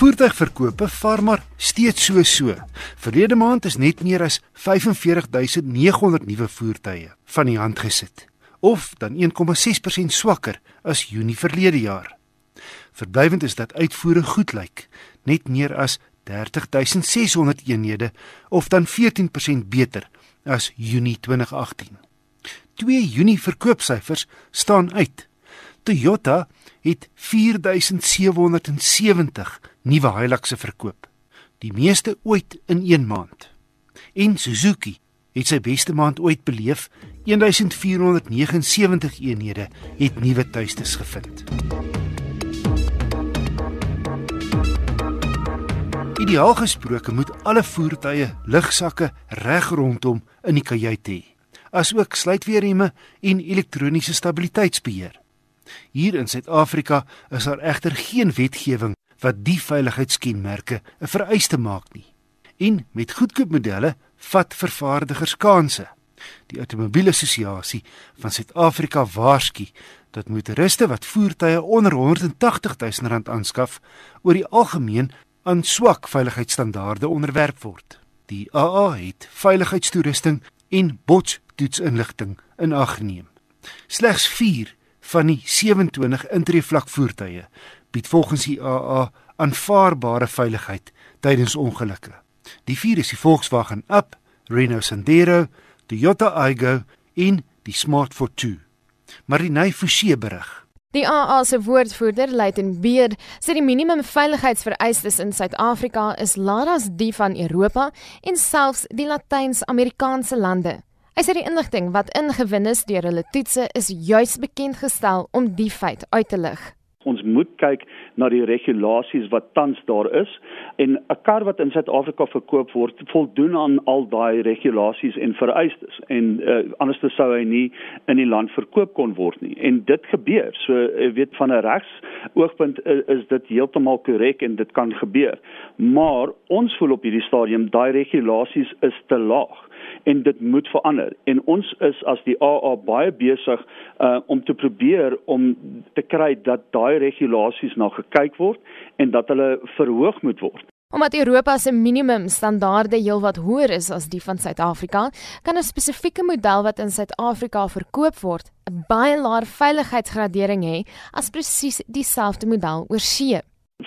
Voertuigverkope vaar maar steeds so so. Verlede maand is net meer as 45900 nuwe voertuie van die hand gesit, of dan 1,6% swakker as Junie verlede jaar. Verblywend is dat uitvoere goed lyk, net meer as 30600 eenhede of dan 14% beter as Junie 2018. Twee Junie verkoopsyfers staan uit. Toyota het 4770 nuwe Hiluxe verkoop, die meeste ooit in een maand. En Suzuki het sy beste maand ooit beleef, 1479 eenhede het nuwe tuistes gevind. Ideaal gesproke moet alle voertuie lugsakke reg rondom in die kajuit hê, asook sluitweerremme en elektroniese stabiliteitsbeheer. Hier in Suid-Afrika is daar egter geen wetgewing wat die veiligheidskenmerke 'n vereiste maak nie. En met goedkoop modelle vat vervaardigers kansse. Die Automobielassosiasie van Suid-Afrika waarsku dat motoriste wat voertuie onder R180 000 aanskaf, oor die algemeen aan swak veiligheidsstandaarde onderwerp word. Die AA het veiligheidstoerusting en botstoetsinligting in ag geneem. Slegs 4 van die 27 intreevlak voertuie bied volgens die AA aanvaarbare veiligheid tydens ongelukke. Die vier is die Volkswagen Up, Renault Sandero, Toyota Aygo en die Smart Fortwo. Marinay Forsie berig. Die AA se woordvoerder, Luiten Beer, sê die minimum veiligheidsvereistes in Suid-Afrika is laer as die van Europa en selfs die Latyns-Amerikaanse lande. Hy sê die inligting wat ingewin is deur hulle toetse is juis bekend gestel om die feit uit te lig. Ons moet kyk na die regulasies wat tans daar is en 'n kar wat in Suid-Afrika verkoop word, voldoen aan al daai regulasies en vereistes en uh, anders sou hy nie in die land verkoop kon word nie. En dit gebeur. So jy weet van 'n regs oogpunt is, is dit heeltemal korrek en dit kan gebeur. Maar ons voel op hierdie stadium daai regulasies is te laag en dit moet verander en ons is as die AA baie besig uh, om te probeer om te kry dat daai regulasies na gekyk word en dat hulle verhoog moet word. Omdat Europa se minimum standaarde heelwat hoër is as die van Suid-Afrika, kan 'n spesifieke model wat in Suid-Afrika verkoop word, 'n baie laer veiligheidsgradering hê as presies dieselfde model oor see.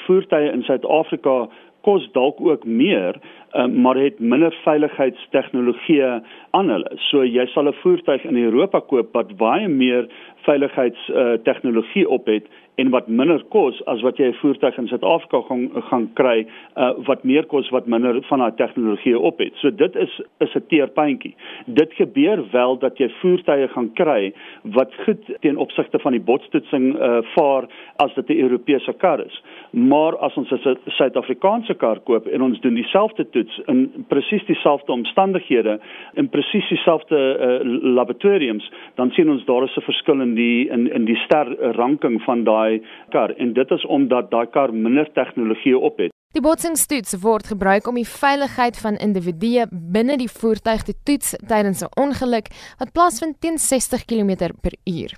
Voertuie in Suid-Afrika kos dalk ook meer, uh, maar het minder veiligheidstegnologie aan hulle. So jy sal 'n voertuig in Europa koop wat baie meer veiligheidstegnologie uh, op het en wat minder kos as wat jy 'n voertuig in Suid-Afrika gaan gaan kry uh, wat meer kos wat minder van daai tegnologie op het. So dit is is 'n teerpuntjie. Dit gebeur wel dat jy voertuie gaan kry wat goed teen opsigte van die botstoetsing uh, vaar as dit 'n Europese kar is. Maar as ons 'n Suid-Afrikaanse kar koop en ons doen dieselfde toets in presies dieselfde omstandighede in presies dieselfde uh, laboratoriums, dan sien ons daar is 'n verskil in die in in die ster ranking van daai daai kar en dit is omdat daai kar minder tegnologie op het. Die botsingstoets word gebruik om die veiligheid van individue binne die voertuig te toets tydens 'n ongeluk wat plaasvind teen 60 km/h.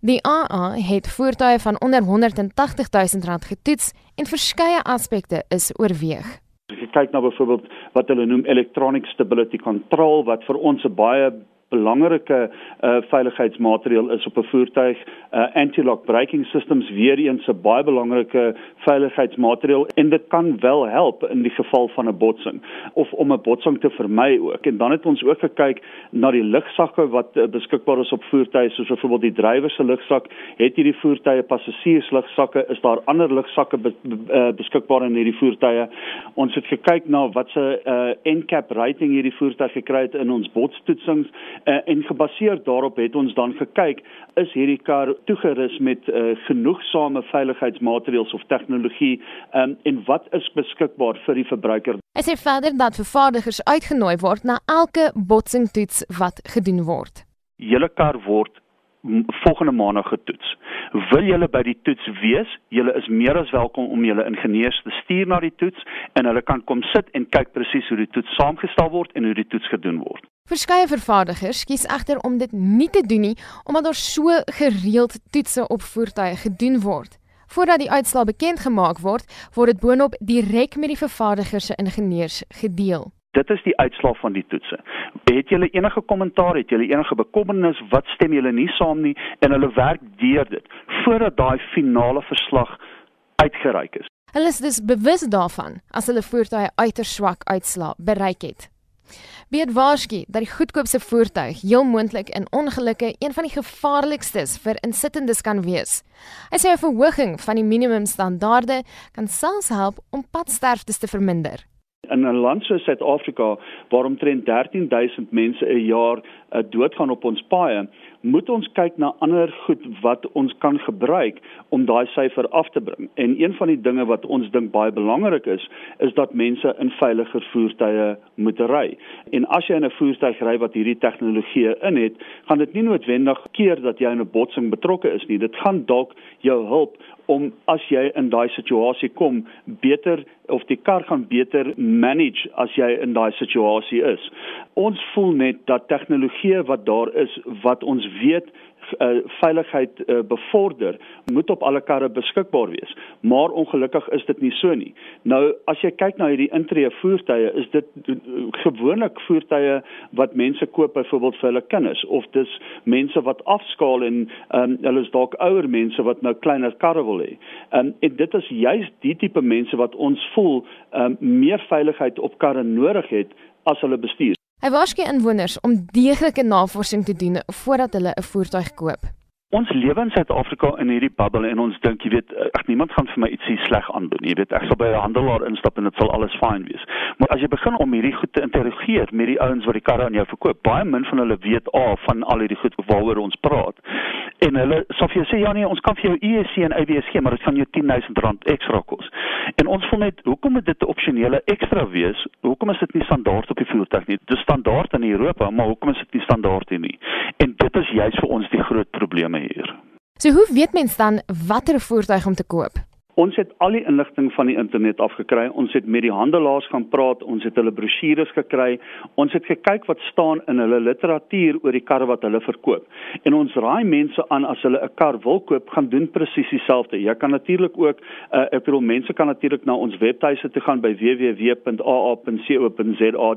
Die AA het voertuie van onder 180 000 rand getoets en verskeie aspekte is oorweeg. As jy kyk na byvoorbeeld wat hulle noem electronic stability control wat vir ons 'n baie belangrike uh, veiligheidsmaatreël is op 'n voertuig uh, anti-lock braking systems. Weer eens 'n baie belangrike veiligheidsmaatreël en dit kan wel help in die geval van 'n botsing of om 'n botsing te vermy ook. En dan het ons ook gekyk na die lugsakke wat uh, beskikbaar is op voertuie soos byvoorbeeld die drywer se lugsak het hierdie voertuie passasiers lugsakke is daar ander lugsakke be, be, uh, beskikbaar in hierdie voertuie? Ons het gekyk na wat se uh, NCAP rating hierdie voertuig gekry het in ons botstoetsings Uh, en gebaseer daarop het ons dan gekyk is hierdie kar toegerus met uh, genoegsame veiligheidsmaatreëls of tegnologie um, en wat is beskikbaar vir die verbruiker. Hy sê verder dat vervaardigers uitgenooi word na elke botsingtoets wat gedoen word. Julle kar word volgende maandag getoets. Wil julle by die toets wees? Julle is meer as welkom om julle ingenieurs te stuur na die toets en hulle kan kom sit en kyk presies hoe die toets saamgestel word en hoe die toets gedoen word. Verskeie vervaardigers kies egter om dit nie te doen nie omdat daar so gereeld toetse op voertuie gedoen word. Voordat die uitslae bekend gemaak word, word dit boonop direk met die vervaardiger se ingenieurs gedeel. Dit is die uitslag van die toetse. Het julle enige kommentaar, het julle enige bekommernis, wat stem julle nie saam nie en hulle werk deur dit voordat daai finale verslag uitgereik is. Hulle is dus bewus daarvan as hulle voertuie uiters swak uitslaa bereik het. Beet waarsku dat die goedkoopste voertuig heel moontlik in ongelukke een van die gevaarlikstes vir insittendes kan wees. Hy sê 'n verhoging van die minimumstandaarde kan selfs help om padsterftes te verminder. In 'n land soos Suid-Afrika waar omtrent 13000 mense 'n jaar uh, doodgaan op ons paaie, moet ons kyk na ander goed wat ons kan gebruik om daai syfer af te bring. En een van die dinge wat ons dink baie belangrik is, is dat mense in veiliger voertuie moet ry. En as jy in 'n voertuig ry wat hierdie tegnologie in het, gaan dit nie noodwendig keer dat jy in 'n botsing betrokke is nie. Dit gaan dalk jou help om as jy in daai situasie kom beter of die kar gaan beter manage as jy in daai situasie is. Ons voel net dat tegnologie wat daar is wat ons weet uh, veiligheid uh, bevorder, moet op alle karre beskikbaar wees. Maar ongelukkig is dit nie so nie. Nou as jy kyk na hierdie intree voertuie, is dit uh, gewoonlik voertuie wat mense koop byvoorbeeld vir hulle kinders of dis mense wat afskaal en um, hulle is dalk ouer mense wat nou kleiner karre wil hê. Um, en dit is juist die tipe mense wat ons voel um, meer veiligheid op karre nodig het as hulle bestuur. Hy waarsku inwoners om deeglike navorsing te doen voordat hulle 'n voertuig koop. Ons lewe in Suid-Afrika in hierdie bubble en ons dink jy weet ag niemand gaan vir my ietsie sleg aandoen. Jy weet ek sal by 'n handelaar instap en dit sal alles fyn wees. Maar as jy begin om hierdie goed te interrogeer met die ouens wat die karre aan jou verkoop, baie min van hulle weet af van al hierdie goed waaroor ons praat. En hulle sê vir jou sê ja nee, ons kan vir jou ESC en ABS gee, maar dit gaan jou R10000 ekstra kos. En ons voel net hoekom moet dit 'n opsionele ekstra wees? Hoekom is dit nie standaard op die voertuig nie? Dis standaard in Europa, maar hoekom is dit nie standaard hier nie? En dit is juist vir ons die groot probleem hier. So hoe weet mens dan watter voertuig om te koop? Ons het al die inligting van die internet afgekry. Ons het met die handelaars gaan praat, ons het hulle brosjures gekry. Ons het gekyk wat staan in hulle literatuur oor die karre wat hulle verkoop. En ons raai mense aan as hulle 'n kar wil koop, gaan doen presies dieselfde. Jy kan natuurlik ook uh, ek bedoel mense kan natuurlik na ons webtuise toe gaan by www.aa.co.za.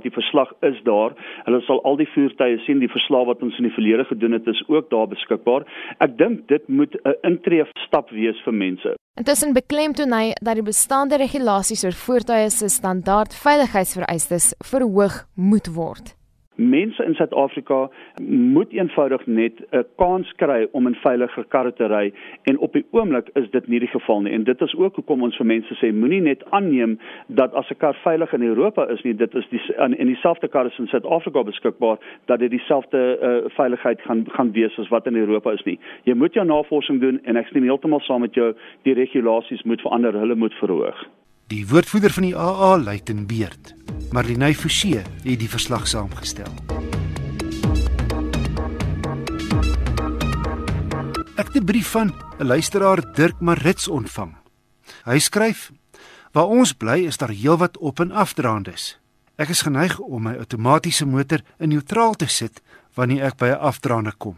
Die verslag is daar. Hulle sal al die voertuie sien. Die verslag wat ons in die verlede gedoen het, is ook daar beskikbaar. Ek dink dit moet 'n intree stap wees vir mense. Intussen beklemtoon hy dat die bestaande regulasies oor voertuie se standaard veiligheidsvereistes verhoog moet word mense in Suid-Afrika moet eenvoudig net 'n kans kry om in veiliger karre te ry en op die oomblik is dit nie die geval nie. En dit is ook hoekom ons vir mense sê moenie net aanneem dat as 'n kar veilig in Europa is nie dit is die in, in dieselfde kar is in Suid-Afrika beskikbaar dat dit dieselfde uh, veiligheid gaan gaan wees as wat in Europa is nie. Jy moet jou navorsing doen en ek stem heeltemal saam met jou die regulasies moet verander hulle moet verhoog Die woordvoerder van die AA, Luiten Beerd, Marlene Forsie, het die verslag saamgestel. Ek het 'n brief van 'n luisteraar Dirk Marits ontvang. Hy skryf: "Waar ons bly is daar heelwat op en afdraandes. Ek is geneig om my outomatiese motor in neutraal te sit wanneer ek by 'n afdraande kom.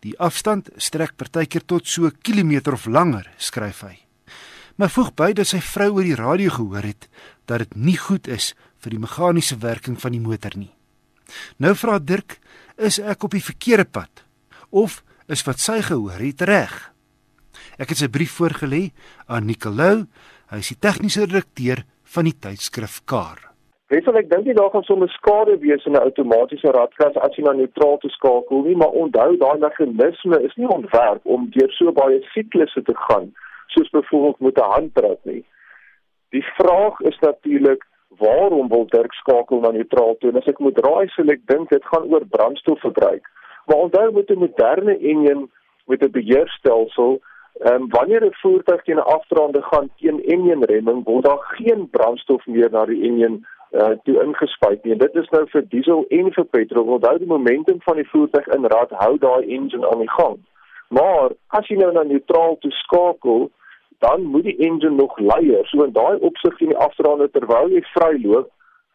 Die afstand strek partykeer tot so 'n kilometer of langer," skryf hy maar voeg by dat sy vrou oor die radio gehoor het dat dit nie goed is vir die meganiese werking van die motor nie. Nou vra Dirk, is ek op die verkeerde pad of is wat sy gehoor het reg? Ek het sy brief voorgelê aan Nicolou, hy is die tegniese redakteur van die tydskrif Kar. Wesal ek dink jy daar gaan sommer skade wees in 'n outomatiese radkas as jy na neutraal te skakel nie, maar onthou daai meganisme is nie ontwerp om deur so baie siklusse te gaan soos byvoorbeeld met 'n handbrake nie. Die vraag is natuurlik waarom wil Dirk skakel na neutraal toe? En as ek moet raai, sal ek dink dit gaan oor brandstofverbruik. Maar onthou met 'n moderne enjin met 'n beheerstelsel, ehm um, wanneer 'n voertuig teen 'n afdraande gaan teen enjinremming, word daar geen brandstof meer na die enjin uh toe ingespuit nie. Dit is nou vir diesel en vir petrol. Onthou die momentum van die voertuig in rad hou daai engine aan die gang. Maar as jy nou na neutraal toe skakel, dan moet die engine nog leier. So in daai opsig in die afdraande terwyl jy vryloop,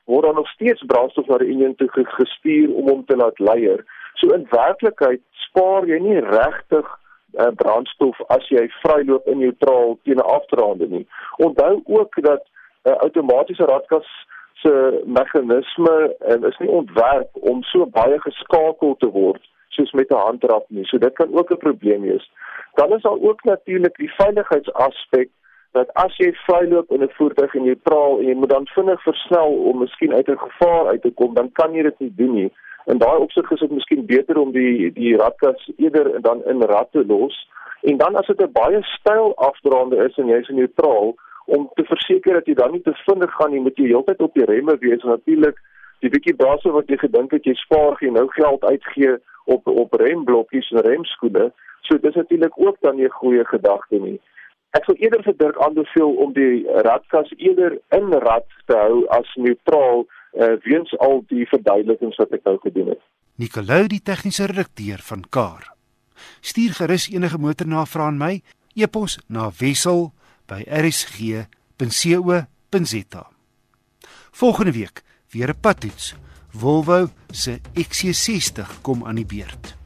word dan nog steeds brandstof na die engine toe gestuur om hom te laat leier. So in werklikheid spaar jy nie regtig uh, brandstof as jy vryloop in neutraal teen 'n afdraande nie. Onthou ook dat 'n uh, outomatiese radkas se meganisme uh, is nie ontwerp om so baie geskakel te word soos met 'n handtrap nie. So dit kan ook 'n probleem wees. Dan is daar ook natuurlik die veiligheidsaspek dat as jy vryloop in 'n voertuig in neutraal en jy moet dan vinnig versnel om miskien uit 'n gevaar uit te kom, dan kan jy dit nie doen nie. In daai opsig is dit miskien beter om die die radkas eerder dan in rad te los en dan as dit 'n baie styl afdraande is en jy's neutraal om te verseker dat jy dan nie te vinnig gaan nie, moet jy heeltyd op die remme wees natuurlik die bietjie basse wat jy gedink het jy spaar jy nou geld uitgee op op remblokkies en remskoene. So dis natuurlik ook dan 'n goeie gedagte nie. Ek sou eerder vir Dirk aanbeveel om die radkas eerder in rad te hou as neutraal uh, weens al die verduidelikings wat ek nou gedoen het. Nicolou die tegniese redakteur van Kar stuur gerus enige motornavrae aan my e-pos na wissel by rsg.co.za Volgende week weer 'n padtoets. Volvo se XC60 kom aan die beurt.